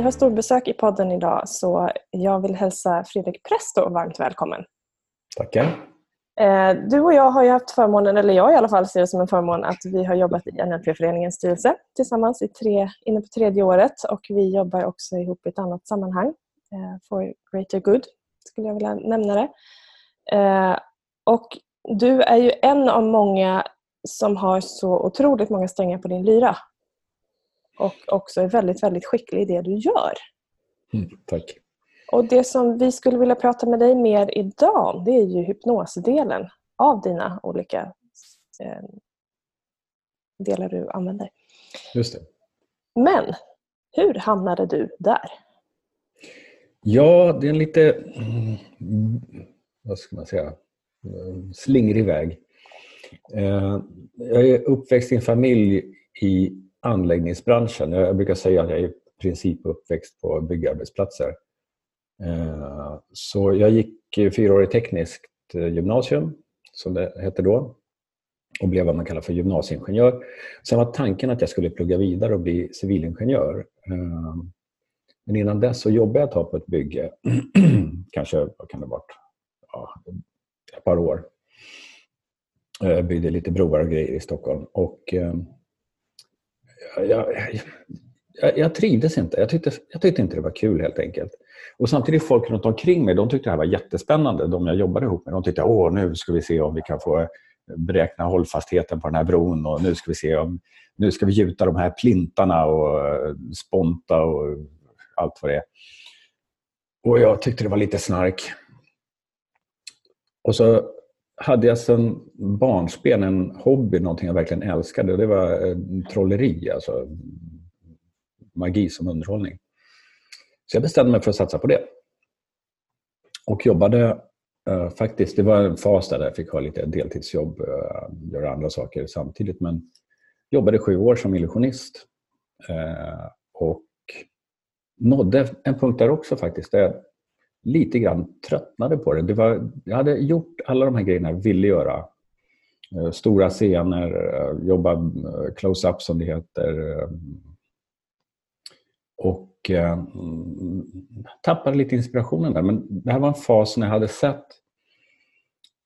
Vi har storbesök i podden idag så jag vill hälsa Fredrik Presto varmt välkommen. Tackar. Eh, du och jag har ju haft förmånen, eller jag i alla fall ser det som en förmån, att vi har jobbat i NLP-föreningens styrelse tillsammans i tre, inne på tredje året och vi jobbar också ihop i ett annat sammanhang, eh, For Greater Good skulle jag vilja nämna det. Eh, och du är ju en av många som har så otroligt många strängar på din lyra och också är väldigt, väldigt skicklig i det du gör. Mm, tack. Och Det som vi skulle vilja prata med dig mer idag det är ju hypnosdelen av dina olika eh, delar du använder. Just det. Men hur hamnade du där? Ja, det är en lite, mm, vad ska man säga, slingrig väg. Eh, jag är uppväxt i en familj i anläggningsbranschen. Jag brukar säga att jag är i princip uppväxt på byggarbetsplatser. Eh, så jag gick fyraårigt tekniskt eh, gymnasium, som det hette då, och blev vad man kallar för gymnasieingenjör. Sen var tanken att jag skulle plugga vidare och bli civilingenjör. Eh, men innan dess så jobbade jag ett tag på ett bygge, kanske vad kan det varit, ja, ett par år. Jag byggde lite broar och grejer i Stockholm. Och, jag, jag, jag trivdes inte. Jag tyckte, jag tyckte inte det var kul helt enkelt. Och samtidigt folk runt omkring mig, de tyckte det här var jättespännande. De jag jobbade ihop med, de tyckte att nu ska vi se om vi kan få beräkna hållfastheten på den här bron och nu ska vi se om nu ska vi gjuta de här plintarna och sponta och allt vad det är. Och jag tyckte det var lite snark. Och så hade jag sedan barnsben en hobby, någonting jag verkligen älskade. Och det var eh, trolleri, alltså magi som underhållning. Så jag bestämde mig för att satsa på det. Och jobbade uh, faktiskt, det var en fas där jag fick ha lite deltidsjobb, uh, göra andra saker samtidigt. Men jobbade sju år som illusionist. Uh, och nådde en punkt där också faktiskt, där jag lite grann tröttnade på det. det var, jag hade gjort alla de här grejerna jag ville göra. Eh, stora scener, eh, jobba eh, close-up som det heter. Och eh, mm, tappade lite inspirationen där. Men det här var en fas när jag hade sett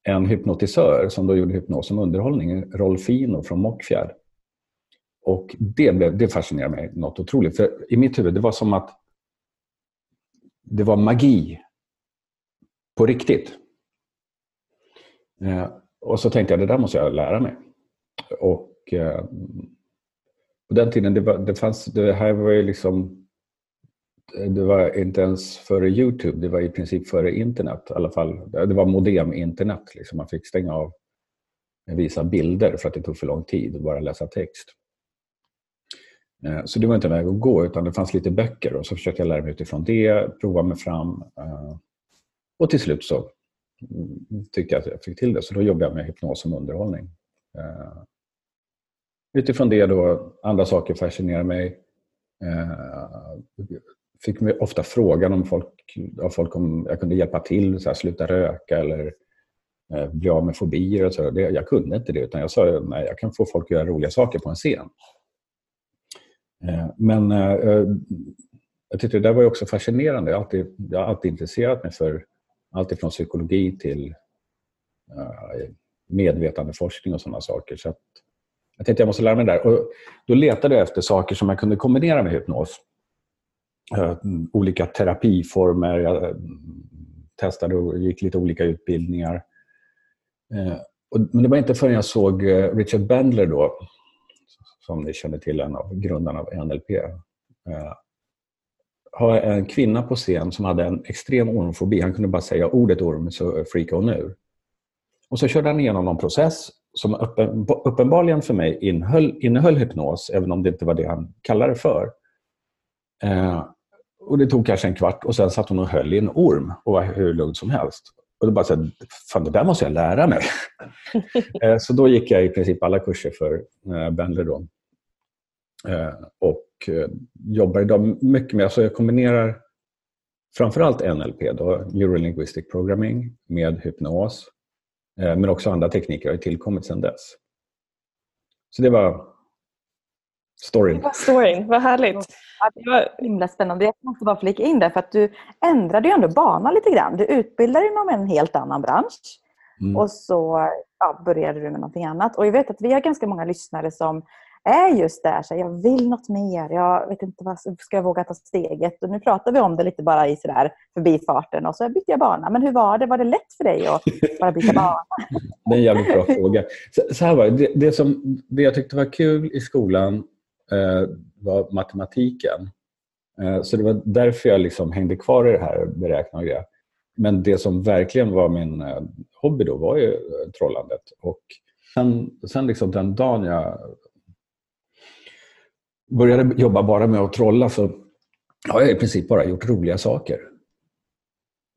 en hypnotisör som då gjorde hypnos som underhållning, Rolfino från Mockfjärd. Och det, blev, det fascinerade mig något otroligt. För i mitt huvud, det var som att det var magi på riktigt. Eh, och så tänkte jag, det där måste jag lära mig. Och eh, på den tiden, det, var, det fanns, det här var ju liksom det var inte ens före Youtube, det var i princip före internet. I alla fall. Det var modem-internet. Liksom. Man fick stänga av visa bilder för att det tog för lång tid att bara läsa text. Eh, så det var inte en väg att gå, utan det fanns lite böcker och så försökte jag lära mig utifrån det, prova mig fram. Eh, och till slut så tyckte jag att jag fick till det, så då jobbade jag med hypnos som underhållning. Eh, utifrån det då, andra saker fascinerar mig eh, fick mig ofta frågan om folk, av folk om jag kunde hjälpa till, så här, sluta röka eller eh, bli av med fobier. Och så. Det, jag kunde inte det, utan jag sa nej, jag kan få folk att göra roliga saker på en scen. Eh, men eh, eh jag tyckte det där var också fascinerande. Jag har alltid, jag har alltid intresserat mig för allt ifrån psykologi till eh, medvetandeforskning och sådana saker. Så att, jag tänkte jag måste lära mig det där. Och då letade jag efter saker som jag kunde kombinera med hypnos. Eh, olika terapiformer. Jag eh, testade och gick lite olika utbildningar. Men det var inte förrän jag såg Richard Bandler då, som ni känner till, en av grundarna av NLP, ha en kvinna på scen som hade en extrem ormfobi. Han kunde bara säga ordet orm så freakade hon ur. Och så körde han igenom någon process som uppenbarligen för mig innehöll, innehöll hypnos, även om det inte var det han kallade det för. Eh, och Det tog kanske en kvart och sen satt hon och höll i en orm och var hur lugn som helst. Och då bara så här, fan det där måste jag lära mig. eh, så då gick jag i princip alla kurser för eh, Bendler då. Eh, och jobbar idag mycket med, alltså jag kombinerar framförallt NLP, då, Neurolinguistic Programming, med hypnos. Eh, men också andra tekniker har tillkommit sedan dess. Så det var storyn. storyn. Vad härligt. Det var himla spännande. Jag måste bara flika in där för att du ändrade ju ändå bana lite grann. Du utbildade inom en helt annan bransch. Mm. Och så ja, började du med någonting annat. Och jag vet att vi har ganska många lyssnare som är just där, så jag vill något mer, jag vet inte vad, ska jag våga ta steget? Och nu pratar vi om det lite bara i sådär förbifarten och så bytte jag bana. Men hur var det? Var det lätt för dig att bara byta bana? Det är en jävligt bra fråga. Så, så här var det, det, som, det jag tyckte var kul i skolan eh, var matematiken. Eh, så det var därför jag liksom hängde kvar i det här beräkna Men det som verkligen var min eh, hobby då var ju eh, trollandet. Och sen, sen liksom den dagen jag började jobba bara med att trolla så har jag i princip bara gjort roliga saker.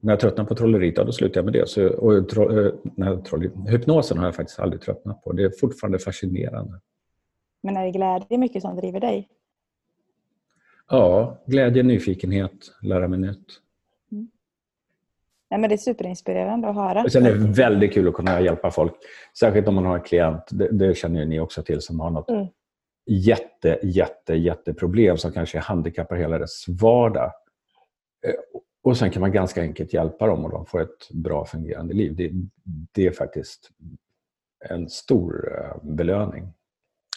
När jag tröttnade på trolleriet, då slutade jag med det. Så, och tro, eh, när troll, hypnosen har jag faktiskt aldrig tröttnat på. Det är fortfarande fascinerande. Men är det glädje mycket som driver dig? Ja, glädje, nyfikenhet, lära mig nytt. Mm. Nej, men det är superinspirerande att höra. Och sen är det väldigt kul att kunna hjälpa folk. Särskilt om man har en klient, det, det känner ju ni också till, som har något mm jätte, jätte, jätteproblem som kanske handikappar hela dess vardag. Eh, och sen kan man ganska enkelt hjälpa dem och de får ett bra fungerande liv. Det, det är faktiskt en stor eh, belöning.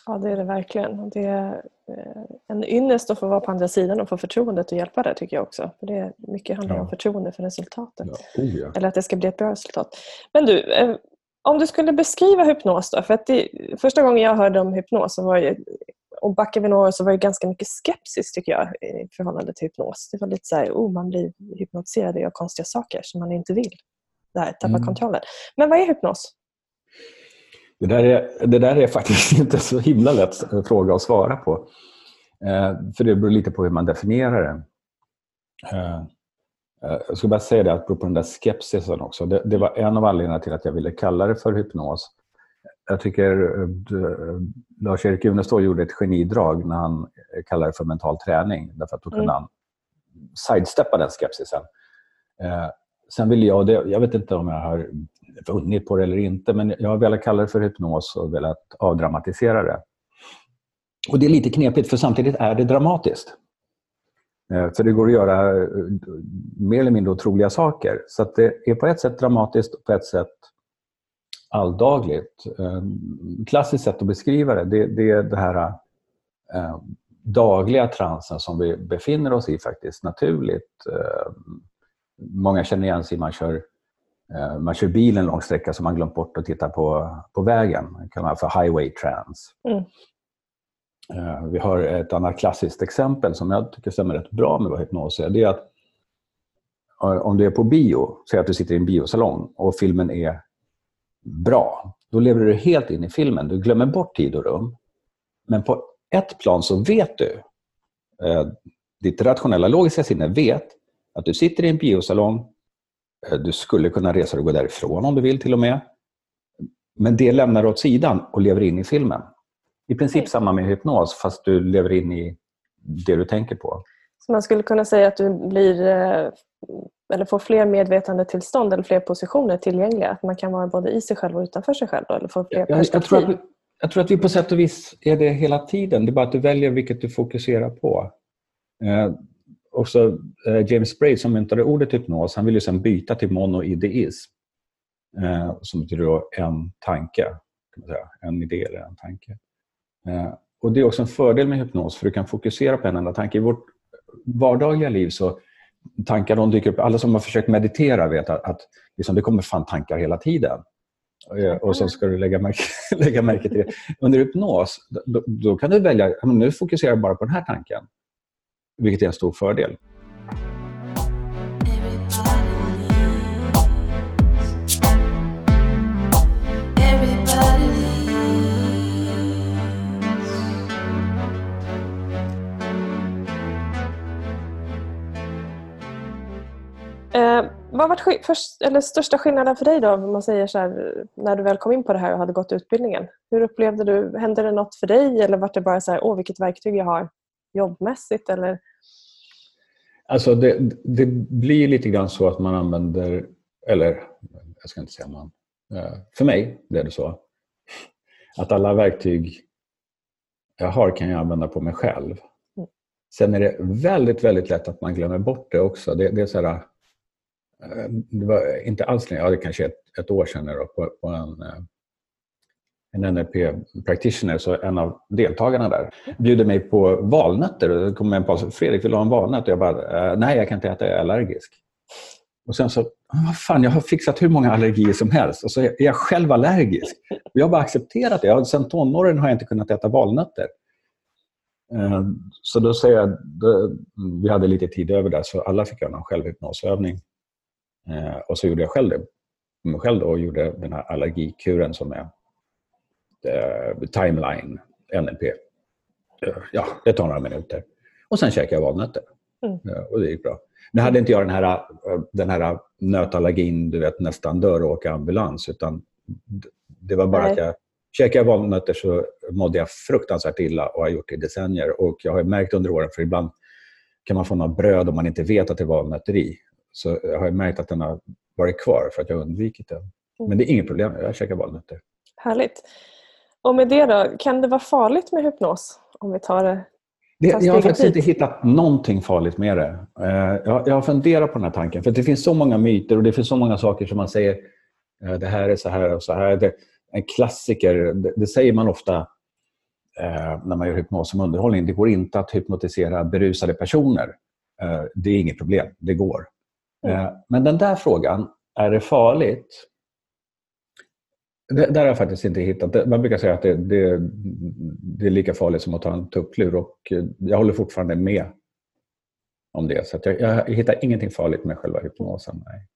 Ja, det är det verkligen. Det är eh, en ynnest att få vara på andra sidan och få förtroendet att hjälpa där tycker jag också. För det mycket handlar ja. om förtroende för resultatet. Ja. Oh, ja. Eller att det ska bli ett bra resultat. Men du, om du skulle beskriva hypnos då, för att det, första gången jag hörde om hypnos så var det, och backar vi några år så var det ganska mycket skepsis tycker jag i förhållande till hypnos. Det var lite så här, oh, man blir hypnotiserad och gör konstiga saker som man inte vill. Det här, tappa mm. kontrollen. Men vad är hypnos? Det där är, det där är faktiskt inte så himla lätt fråga att svara på. Eh, för det beror lite på hur man definierar det. Eh, jag ska bara säga det, apropå den där skepsisen också. Det, det, var en av anledningarna till att jag ville kalla det för hypnos. Jag tycker eh, Lars-Erik Unestål gjorde ett genidrag när han kallade det för mental träning. Därför att då kunde mm. han sidesteppa den skepsisen. Eh, sen vill jag, det, jag vet inte om jag har vunnit på det eller inte, men jag har velat kalla det för hypnos och velat avdramatisera det. Och Det är lite knepigt, för samtidigt är det dramatiskt. Eh, för det går att göra eh, mer eller mindre otroliga saker. Så det är på ett sätt dramatiskt och på ett sätt alldagligt. Eh, klassiskt sätt att beskriva det, det, det är det här dagliga transen som vi befinner oss i faktiskt naturligt. Många känner igen sig man kör man kör bil en lång sträcka som man glömt bort att titta på, på vägen. Det kan man för highway trans. Mm. Eh, vi har ett annat klassiskt exempel som jag tycker stämmer rätt bra med vad hypnos är. Det är att eh, om du är på bio, säg att du sitter i en biosalong och filmen är bra, då lever du helt in i filmen. Du glömmer bort tid och rum. Men på ett plan så vet du, eh, ditt rationella logiska sinne vet att du sitter i en biosalong, du skulle kunna resa och gå därifrån om du vill till och med. Men det lämnar du åt sidan och lever in i filmen. I princip samma med hypnos fast du lever in i det du tänker på. Så man skulle kunna säga att du blir eh, eller får fler medvetandetillstånd eller fler positioner tillgängliga? Att man kan vara både i sig själv och utanför sig själv? Eller få fler jag, jag, tror att vi, jag tror att vi på sätt och vis är det hela tiden. Det är bara att du väljer vilket du fokuserar på. Eh, också eh, James Braid som myntade ordet hypnos, han ville sen byta till monoideism. Eh, som betyder en tanke. Kan man säga. En idé eller en tanke. Eh, och Det är också en fördel med hypnos för du kan fokusera på en enda tanke. I vårt vardagliga liv så tankar de dyker upp. Alla som har försökt meditera vet att, att liksom, det kommer fan tankar hela tiden. Eh, och så ska du lägga märke, lägga märke till det. Under hypnos då, då kan du välja, nu fokuserar jag bara på den här tanken. Vilket är en stor fördel. Vad var först, eller största skillnaden för dig då, om man säger så här, när du väl kom in på det här och hade gått utbildningen? Hur upplevde du, hände det något för dig eller var det bara så här, åh vilket verktyg jag har jobbmässigt? Eller? Alltså det, det blir lite grann så att man använder, eller jag ska inte säga man, eh, för mig blev det så, att alla verktyg jag har kan jag använda på mig själv. Mm. Sen är det väldigt, väldigt lätt att man glömmer bort det också. Det, det är så här, Eh, det var inte alls länge, ja, det kanske ett, ett år sedan då, på, på en, eh, en NLP practitioner, så en av deltagarna där bjuder mig på valnötter. Då kommer en paus. Fredrik vill du ha en valnöt? Och jag bara, eh, nej jag kan inte äta, jag är allergisk. Och sen så, vad fan, jag har fixat hur många allergier som helst och så är jag själv allergisk. Och jag har bara accepterat det. Sen tonåren har jag inte kunnat äta valnötter. Så då säger jag, då, vi hade lite tid över där så alla fick göra någon självhypnosövning. Eh, och så gjorde jag själv det mig själv och gjorde den här allergikuren som är eh, timeline NLP. Ja, det tar några minuter. Och sen käkade jag valnötter. Mm. Och det gick bra. Nu hade inte jag den här, den här nötallergin, du vet nästan dör och åka ambulans. Utan det var bara Nej. att jag käkade valnötter så mådde jag fruktansvärt illa och har gjort det i decennier. Och jag har märkt under åren, för ibland kan man få något bröd om man inte vet att det är valnötter i. Så jag har märkt att den har varit kvar för att jag har undvikit det. Mm. Men det är inget problem, jag käkar valnötter. Härligt. Och med det då, kan det vara farligt med hypnos? Om vi tar det det, jag har faktiskt inte hittat någonting farligt med det. Eh, jag, jag har funderat på den här tanken. För det finns så många myter och det finns så många saker som man säger eh, det här är så här och så här. Det, en klassiker, det, det säger man ofta eh, när man gör hypnos som underhållning. Det går inte att hypnotisera berusade personer. Eh, det är inget problem, det går. Mm. men den där frågan, är det farligt? Det, där har jag faktiskt inte hittat. Man brukar säga att det, det, det är lika farligt som att ta en tupplur och jag håller fortfarande med om det. Så jag, jag, hittar ingenting farligt med själva hypnosen. Nej.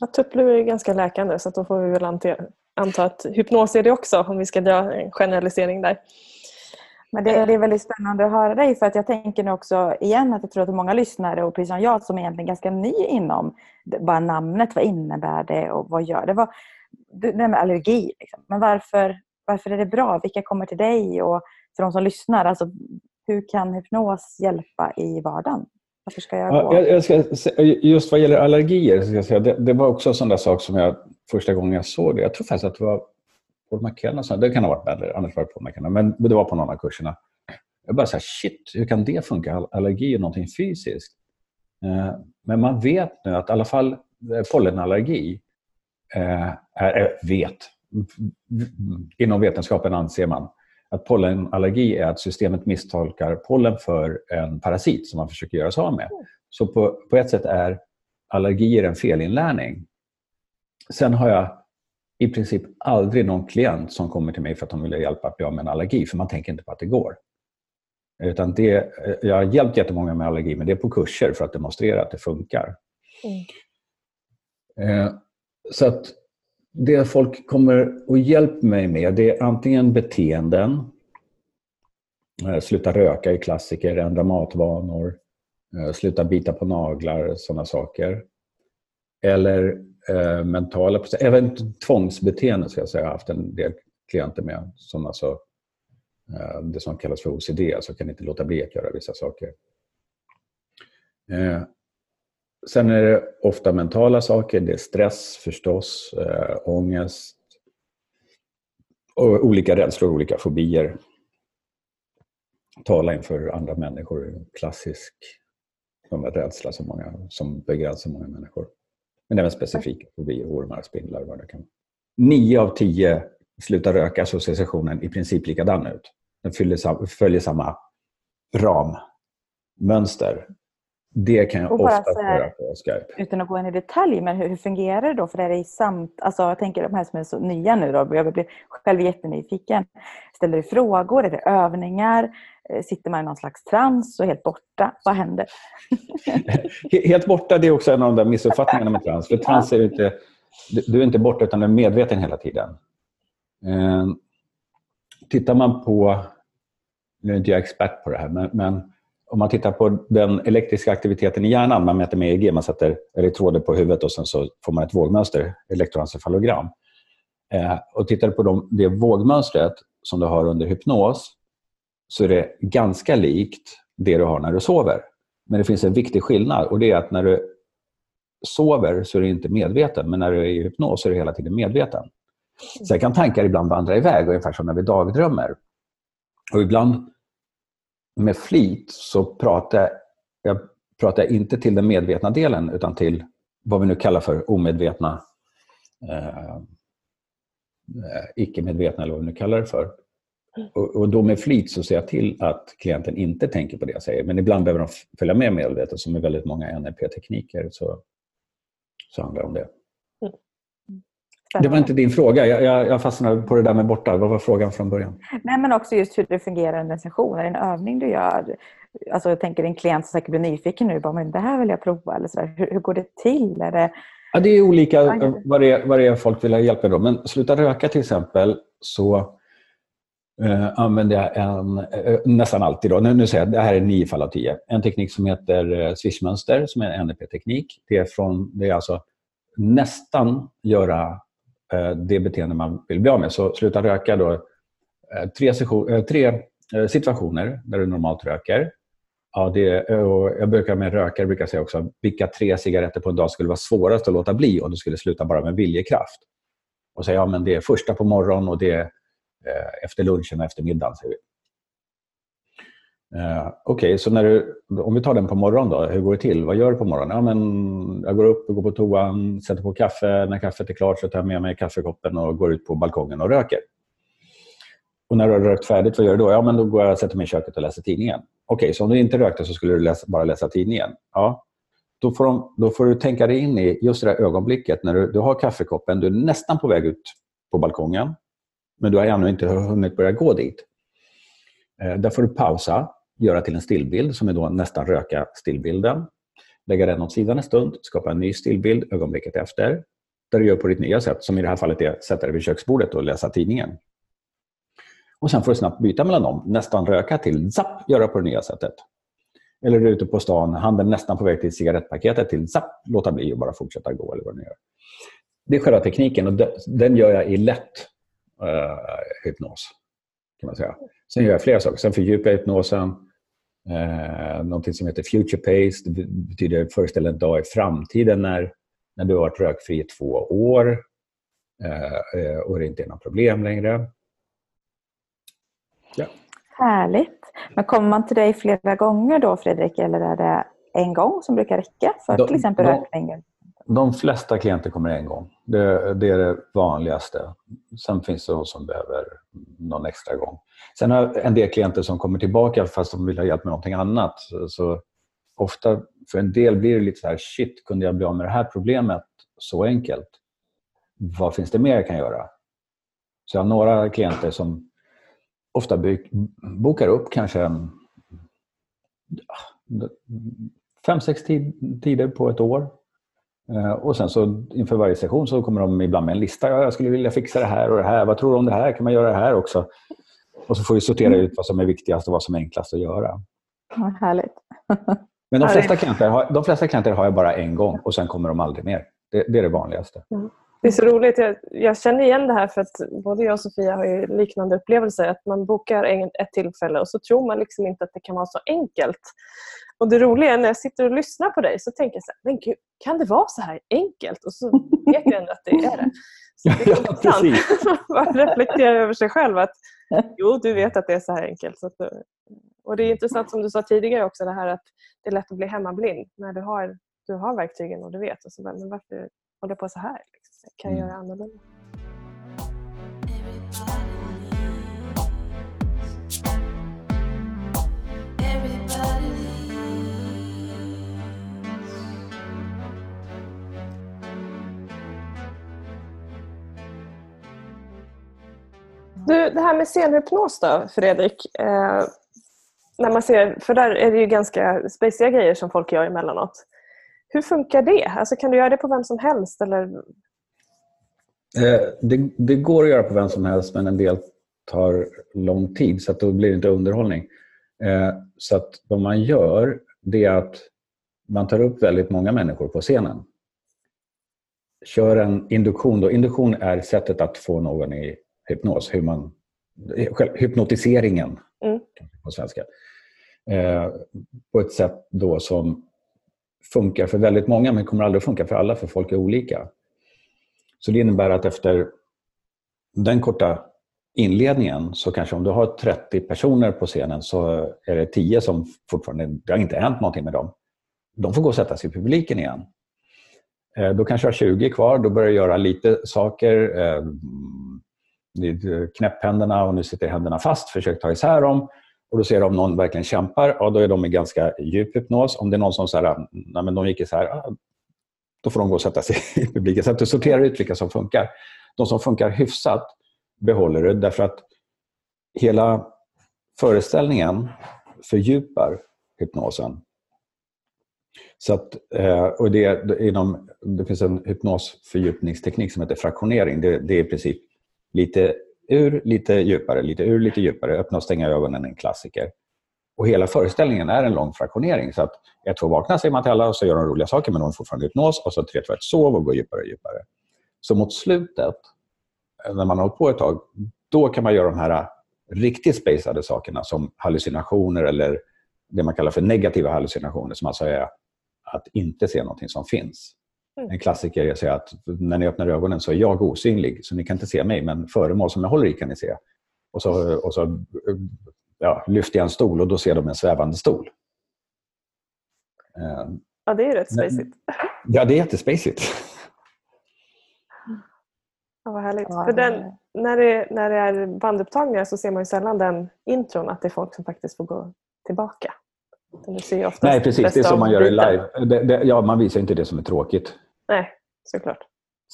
Ja, tupplur är ganska läkande så då får vi väl anta, anta att hypnos är det också om vi ska dra en generalisering där. Men det, det, är väldigt spännande att höra dig för att jag tänker nu också igen att jag tror att många lyssnare och precis som jag som är egentligen ganska ny inom bara namnet, vad innebär det och vad gör det? Vad, det med allergi, liksom. men varför, varför är det bra? Vilka kommer till dig? Och för de som lyssnar, alltså, hur kan hypnos hjälpa i vardagen? Varför ska jag gå? jag, jag ska, just vad gäller allergier, ska jag säga, det, det, var också en sån där sak som jag första gången jag såg det, jag tror faktiskt att det var Paul McKenna, det kan ha varit Bender, annars var det Paul McKenna, men det var på någon av kurserna. Jag bara så här, shit, hur kan det funka? Allergi är någonting fysiskt. Eh, men man vet nu att i alla fall eh, pollenallergi eh, är, vet, inom vetenskapen anser man att pollenallergi är att systemet misstolkar pollen för en parasit som man försöker göra sig av med. Så på, på ett sätt är allergier en felinlärning. Sen har jag i princip aldrig någon klient som kommer till mig för att de vill ha hjälp att bli av med en allergi, för man tänker inte på att det går. Utan det, jag har hjälpt jättemånga med allergi, men det är på kurser för att demonstrera att det funkar. Mm. Eh, så att det folk kommer och hjälper mig med det är antingen beteenden, eh, sluta röka är klassiker, ändra matvanor, eh, sluta bita på naglar, sådana saker. Eller eh, mentala även tvångsbeteende ska jag säga. Jag har haft en del klienter med som alltså, eh, det som kallas för OCD, alltså kan inte låta bli att göra vissa saker. Eh, Sen är det ofta mentala saker. Det är stress förstås, eh, ångest och olika rädslor, olika fobier. Tala inför andra människor, klassisk rädsla som, många, som begränsar många människor. Men även specifika fobier, ormar, spindlar, vad det kan Nio av tio slutar röka så ser sessionen i princip likadan ut. Den följer, följer samma rammönster. Det kan jag ofta höra på Skype. Utan att gå in i detalj, men hur, hur fungerar det då? För är det samt, alltså jag tänker de här som är så nya nu då, jag blir själv jättenyfiken. Ställer du frågor? Är det övningar? Eh, sitter man i någon slags trans och helt borta? Vad händer? helt borta, det är också en av de där missuppfattningarna med trans. För trans är inte, du är inte borta utan du är medveten hela tiden. Eh, tittar man på, nu är inte jag expert på det här, men, men om man tittar på den elektriska aktiviteten i hjärnan, man mäter med EEG, man sätter elektroder på huvudet och sen så får man ett vågmönster, elektroencefalogram. Eh, och tittar du på de, det vågmönstret som du har under hypnos så är det ganska likt det du har när du sover. Men det finns en viktig skillnad och det är att när du sover så är du inte medveten, men när du är i hypnos så är du hela tiden medveten. Sen kan tankar ibland vandra iväg, ungefär som när vi dagdrömmer. Och ibland med flit så pratar jag pratar inte till den medvetna delen utan till vad vi nu kallar för omedvetna, eh, icke-medvetna eller vad vi nu kallar det för. Och, och, då med flit så ser jag till att klienten inte tänker på det jag säger. Men ibland behöver de följa med medvetet, som i väldigt många NLP-tekniker så, så handlar det om det. Det var inte din fråga. Jag, jag, jag fastnade på det där med borta. Vad var frågan från början? Nej, men också just hur det fungerar under en session. Är det en övning du gör? Alltså, jag tänker en klient som säkert blir nyfiken nu. Bara, men det här vill jag prova. Eller så hur, hur, går det till? Är det... Ja, det är olika vad det är, vad det är folk vill ha hjälp med. Då. Men sluta röka till exempel så eh, använder jag en, eh, nästan alltid, då, nu, nu säger jag det här är nio fall av tio, en teknik som heter eh, swishmönster som är en NLP-teknik. Det är, från, det är alltså nästan göra Eh, det beteende man vill bli av med. Så sluta röka då. Eh, tre, session, eh, tre situationer där du normalt röker. Ja, det, och jag brukar med rökare brukar säga också vilka tre cigaretter på en dag skulle vara svårast att låta bli om du skulle sluta bara med viljekraft. Och säga ja, men det är första på morgonen och det är efter lunchen och efter middagen. Säger vi. Uh, Okej, okay, så när du, om vi tar den på morgonen då, hur går det till? Vad gör du på morgonen? Ja, men jag går upp och går på toan, sätter på kaffe. När kaffet är klart så tar jag med mig kaffekoppen och går ut på balkongen och röker. Och när du har rökt färdigt, vad gör du då? Ja, men då går jag och sätter mig i köket och läser tidningen. Okej, okay, så om du inte rökte så skulle du läsa, bara läsa tidningen. Ja, då får, de, då får, du tänka dig in i just det där ögonblicket när du, du har kaffekoppen, du är nästan på väg ut på balkongen, men du har ännu inte hunnit börja gå dit. Eh, där får du pausa göra till en stillbild som är då nästan röka stillbilden. Lägga den åt sidan en stund, skapa en ny stillbild ögonblicket efter. Där du gör på ditt nya sätt, som i det här fallet är att sätta dig vid köksbordet och läsa tidningen. Och sen får du snabbt byta mellan dem. Nästan röka till zapp, göra på det nya sättet. Eller du är ute på stan, handen nästan på väg till cigarettpaketet till zapp, låta bli och bara fortsätta gå eller vad du gör. Det är själva tekniken och den gör jag i lätt uh, hypnos. Kan man säga. Sen gör jag flera saker. Sen fördjupar jag hypnosen. Eh, någonting som heter Future Pace. Det betyder föreställa en dag i framtiden när, när du har varit rökfri i två år eh, eh, och det inte är några problem längre. Ja. Härligt. Men kommer man till dig flera gånger då, Fredrik, eller är det en gång som brukar räcka för de, till exempel de, rökning? De flesta klienter kommer en gång. Det, det, är det vanligaste. Sen finns det de som behöver någon extra gång. Sen har jag en del klienter som kommer tillbaka fast de vill ha hjälp med någonting annat. Så ofta, för en del blir det lite så här, shit, kunde jag bli av med det här problemet så enkelt? Vad finns det mer jag kan göra? Så jag har några klienter som ofta bokar upp kanske en, ah, fem, sex tider på ett år eh, och sen så inför varje session så kommer de ibland med en lista. Ja, jag skulle vilja fixa det här och det här. Vad tror du om det här? Kan man göra det här också? Och så får vi sortera ut vad som är viktigast och vad som är enklast att göra. Ja, härligt. Men de flesta, klienter har, de flesta klienter har jag bara en gång och sen kommer de aldrig mer. Det, det är det vanligaste. Mm. Det är så roligt. Jag, jag, känner igen det här för att både jag och Sofia har ju liknande upplevelser. Att man bokar ett tillfälle och så tror man liksom inte att det kan vara så enkelt. Och det roliga är när jag sitter och lyssnar på dig så tänker jag så här, men gud, kan det vara så här enkelt? Och så vet jag ändå att det är det. Så det är ja, intressant att reflektera över sig själv. Att, jo, du vet att det är så här enkelt. Så att, och Det är intressant som du sa tidigare också, det här att det är lätt att bli hemmablind när du har, du har verktygen och du vet. Och så, men varför håller på så här? Liksom? Kan jag mm. göra annorlunda? Du, det här med scenhypnos då, Fredrik. Eh, när man ser, för där är det ju ganska speciella grejer som folk gör emellanåt. Hur funkar det? Alltså, kan du göra det på vem som helst? Eller? Eh, det, det, går att göra på vem som helst men en del tar lång tid så att då blir det inte underhållning. Eh, så att vad man gör det är att man tar upp väldigt många människor på scenen. Kör en induktion. Då. Induktion är sättet att få någon i hypnos, hur man, hypnotiseringen mm. på svenska. Eh, på ett sätt då som funkar för väldigt många men kommer aldrig att funka för alla för folk är olika. Så det innebär att efter den korta inledningen så kanske om du har 30 personer på scenen så är det 10 som fortfarande, det har inte hänt någonting med dem. De får gå och sätta sig i publiken igen. Eh, då kanske du har 20 kvar, då börjar du göra lite saker. Eh, mm, Knäpp händerna, och nu sitter händerna fast, försök ta isär dem. Och då ser du om någon verkligen kämpar, ja, då är de i ganska djup hypnos. Om det är någon som säger nej men de gick isär, då får de gå och sätta sig i publiken. Så att du sorterar ut vilka som funkar. De som funkar hyfsat behåller du därför att hela föreställningen fördjupar hypnosen. Så att, eh, och det, inom, det finns en hypnosfördjupningsteknik som heter fraktionering. Det, det är i princip lite ur, lite djupare, lite ur, lite djupare. Öppna och stänga ögonen är en klassiker. Och hela föreställningen är en lång fraktionering. Så att 1, 2, vakna säger man till alla och så gör de roliga saker men de är fortfarande hypnos. Och så 3, 2, 1, sov och går djupare och djupare. Så mot slutet, eh, när man har hållit på ett tag, då kan man göra de här eh, riktigt spacade sakerna som hallucinationer eller det man kallar för negativa hallucinationer som alltså är att inte se någonting som finns. Mm. En klassiker är att säga att när ni öppnar ögonen så är jag osynlig, så ni kan inte se mig, men föremål som jag håller i kan ni se. Och så, och så ja, lyfter jag en stol och då ser de en svävande stol. Ehm, ja, det är rätt spacigt. Ja, det är jättespacigt. Ja, vad härligt. För den, när, det, när det är bandupptagningar så ser man ju sällan den intron, att det är folk som faktiskt får gå tillbaka. Nej, precis. Det är som man gör det live. Det, det, ja, man visar inte det som är tråkigt. Nej, såklart.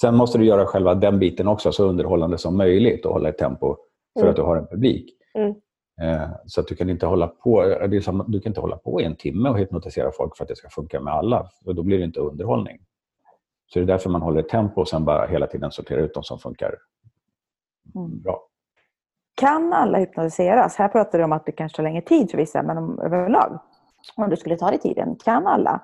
Sen måste du göra själva den biten också så underhållande som möjligt och hålla ett tempo för mm. att du har en publik. Mm. Eh, så att du kan inte hålla på som, du kan inte hålla på i en timme och hypnotisera folk för att det ska funka med alla. För då blir det inte underhållning. Så det är därför man håller ett tempo och sen bara hela tiden sorterar ut de som funkar mm. bra. Kan alla hypnotiseras? Här pratar du om att det kanske tar längre tid för vissa, men om, överlag, om du skulle ta dig tiden, kan alla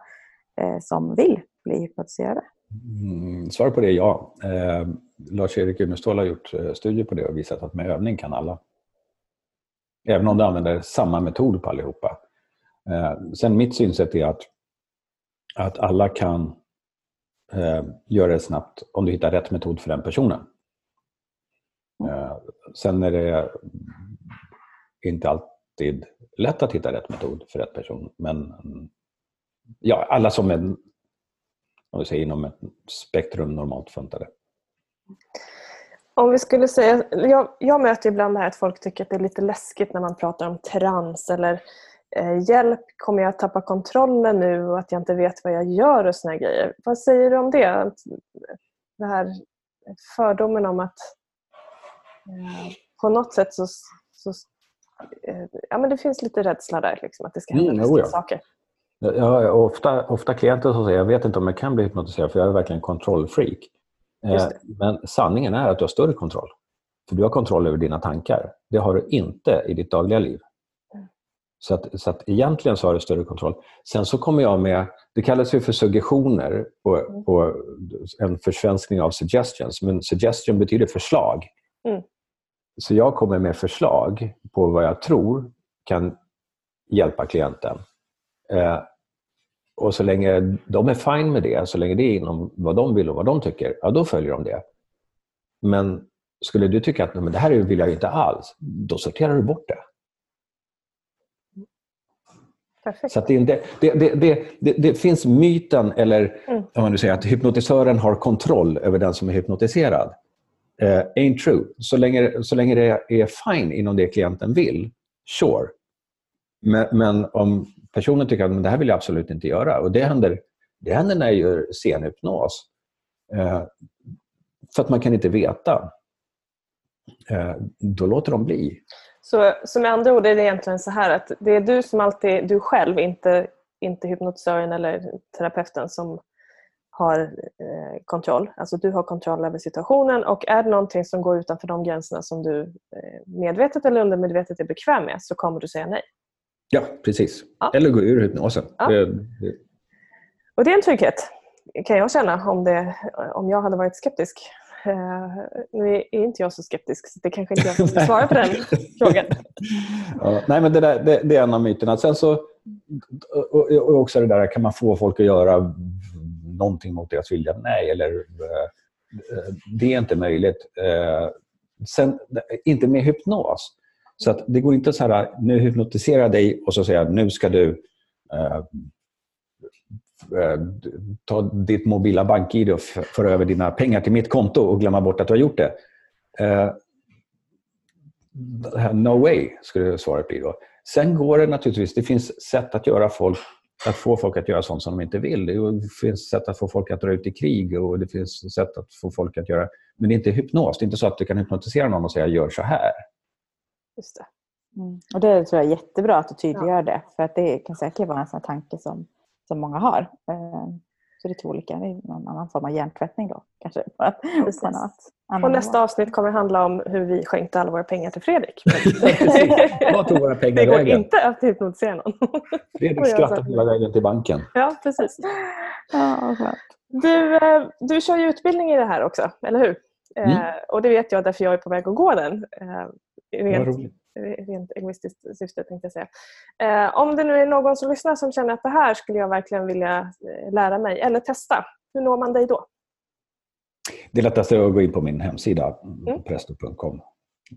eh, som vill bli hypnotiserade? Mm, svar på det är ja. Eh, Lars-Erik Unestål har gjort eh, studier på det och visat att med övning kan alla. Även om du använder samma metod på allihopa. Eh, sen mitt synsätt är att, att alla kan eh, göra det snabbt om du hittar rätt metod för den personen. Eh, sen är det inte alltid lätt att hitta rätt metod för rätt person. Men mm, ja, alla som är om vi säger, inom ett spektrum normalt funtade. Om vi skulle säga, jag, jag möter ibland det här att folk tycker att det är lite läskigt när man pratar om trans eller eh, hjälp, kommer jag att tappa kontrollen nu och att jag inte vet vad jag gör och såna grejer. Vad säger du om det? Det här fördomen om att eh, på något sätt så, så eh, ja, men det finns lite rädsla där, liksom, att det ska hända mm, ja. saker. Jag har ofta, ofta klienter som säger jag vet inte om jag kan bli hypnotiserad för jag är verkligen kontrollfreak. Eh, men sanningen är att du har större kontroll. För du har kontroll över dina tankar. Det har du inte i ditt dagliga liv. Mm. Så att, så att egentligen så har du större kontroll. Sen så kommer jag med, det kallas ju för suggestioner på, mm. på en försvenskning av suggestions. Men suggestion betyder förslag. Mm. Så jag kommer med förslag på vad jag tror kan hjälpa klienten. Eh, och så länge de är fine med det, så länge det är inom vad de vill och vad de tycker, ja då följer de det. Men skulle du tycka att men det här vill jag inte alls, då sorterar du bort det. Perfekt. Så det, inte, det, det, det, det, finns myten, eller mm. om man nu säger att hypnotisören har kontroll över den som är hypnotiserad. Uh, ain't true. Så länge, så länge det är fine inom det klienten vill, sure. Men, men om personen tycker att men det här vill jag absolut inte göra. Och det händer, det händer när jag gör scenhypnos. Eh, för att man kan inte veta. Eh, då låter de bli. Så, så med andra ord är det egentligen så här att det är du som alltid, du själv, inte, inte hypnotisören eller terapeuten som har eh, kontroll. Alltså du har kontroll över situationen och är det någonting som går utanför de gränserna som du eh, medvetet eller undermedvetet är bekväm med så kommer du säga nej. Ja, precis. Ja. Eller gå ur hypnosen. Ja. Det, det. Och det är en trygghet, kan jag känna, om, det, om jag hade varit skeptisk. Uh, nu är inte jag så skeptisk, så det kanske inte jag som svarar på den frågan. Ja, nej, men det, där, det, det, är en av myterna. Sen så, och, och också det där, kan man få folk att göra någonting mot deras vilja? Nej, eller uh, det är inte möjligt. Uh, sen, inte med hypnos. Så att det går inte så här, nu hypnotiserar jag dig och så säger jag, nu ska du eh, eh ta ditt mobila bank-id och föra över dina pengar till mitt konto och glömma bort att du har gjort det. Eh, no way, skulle svaret bli då. Sen går det naturligtvis, det finns sätt att göra folk att få folk att göra sånt som de inte vill. Det finns sätt att få folk att dra ut i krig och det finns sätt att få folk att göra... Men det är inte hypnos. Det är inte så att du kan hypnotisera någon och säga gör så här. Just det. Mm. Och det tror jag är jättebra att du tydliggör ja. det. För att det kan säkert vara en sån tanke som, som många har. Eh, så det är två olika. Det är någon annan form av hjärntvättning då. Kanske. Och nästa avsnitt kommer handla om hur vi skänkte alla våra pengar till Fredrik. Vad tog våra pengar Det går vägen? inte att hypnotisera någon. Fredrik skrattade hela vägen till banken. Ja, precis. Ja, du, eh, du kör ju utbildning i det här också, eller hur? Mm. Eh, och det vet jag därför jag är på väg att gå den. Eh, rent, rent egoistiskt syfte tänkte jag säga. Eh, om det nu är någon som lyssnar som känner att det här skulle jag verkligen vilja eh, lära mig eller testa, hur når man dig då? Det lättaste är att gå in på min hemsida, mm. presto.com.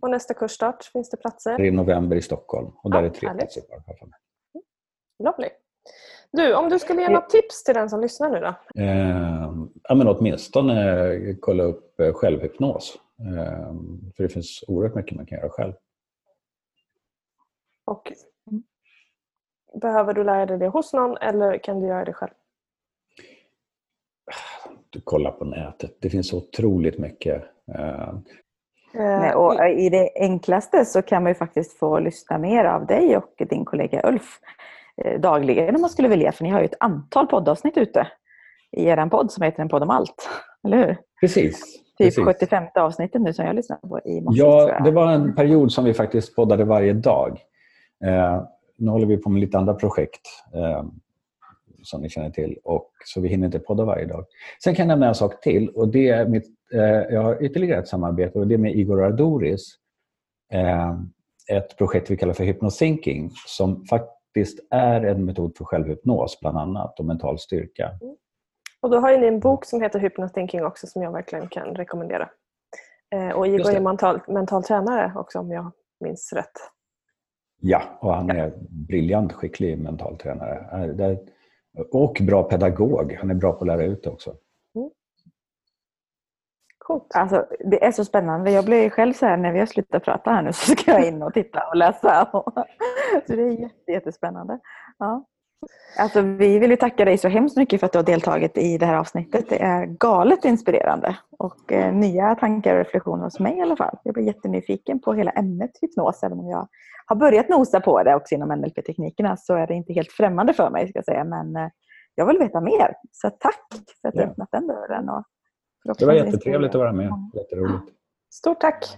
Och nästa kursstart, finns det platser? Det är i november i Stockholm och där ja, är tre härligt. platser kvar. Mm. Lovely. Du, om du skulle ge något tips till den som lyssnar nu då? Eh, ja, men åtminstone kolla upp självhypnos. Eh, för det finns oerhört mycket man kan göra själv. Och Behöver du lära dig det hos någon eller kan du göra det själv? Du kollar på nätet. Det finns otroligt mycket. Uh... Nej, och I det enklaste så kan man ju faktiskt få lyssna mer av dig och din kollega Ulf eh, dagligen om man skulle vilja. För ni har ju ett antal poddavsnitt ute i er podd som heter En podd om allt. Eller hur? Precis. Typ precis. 75 avsnittet nu som jag lyssnade på i morse. Ja, det var en period som vi faktiskt poddade varje dag. Eh, nu håller vi på med lite andra projekt eh, som ni känner till. Och, så vi hinner inte podda varje dag. Sen kan jag nämna en sak till. och det är mitt, eh, Jag har ytterligare ett samarbete och det är med Igor Ardoris. Eh, ett projekt vi kallar för hypnothinking som faktiskt är en metod för självhypnos bland annat och mental styrka. Mm. Och då har ni en bok som heter Hypnothinking också som jag verkligen kan rekommendera. Eh, och Igor är mental, mental tränare också om jag minns rätt. Ja, och han är briljant skicklig mental tränare. Och bra pedagog. Han är bra på att lära ut det också. Mm. Coolt. Alltså, det är så spännande. Jag blir själv så här när vi har slutat prata här nu så ska jag in och titta och läsa. Så det är jätte, jättespännande. Ja. Alltså, vi vill ju tacka dig så hemskt mycket för att du har deltagit i det här avsnittet. Det är galet inspirerande och eh, nya tankar och reflektioner hos mig i alla fall. Jag blir jättenyfiken på hela ämnet hypnos. Även om jag har börjat nosa på det också inom NLP-teknikerna så är det inte helt främmande för mig. Ska jag säga. Men eh, jag vill veta mer. Så tack för att du ja. öppnat den dörren. Och det var jättetrevligt att vara med. Jätteroligt. Stort tack.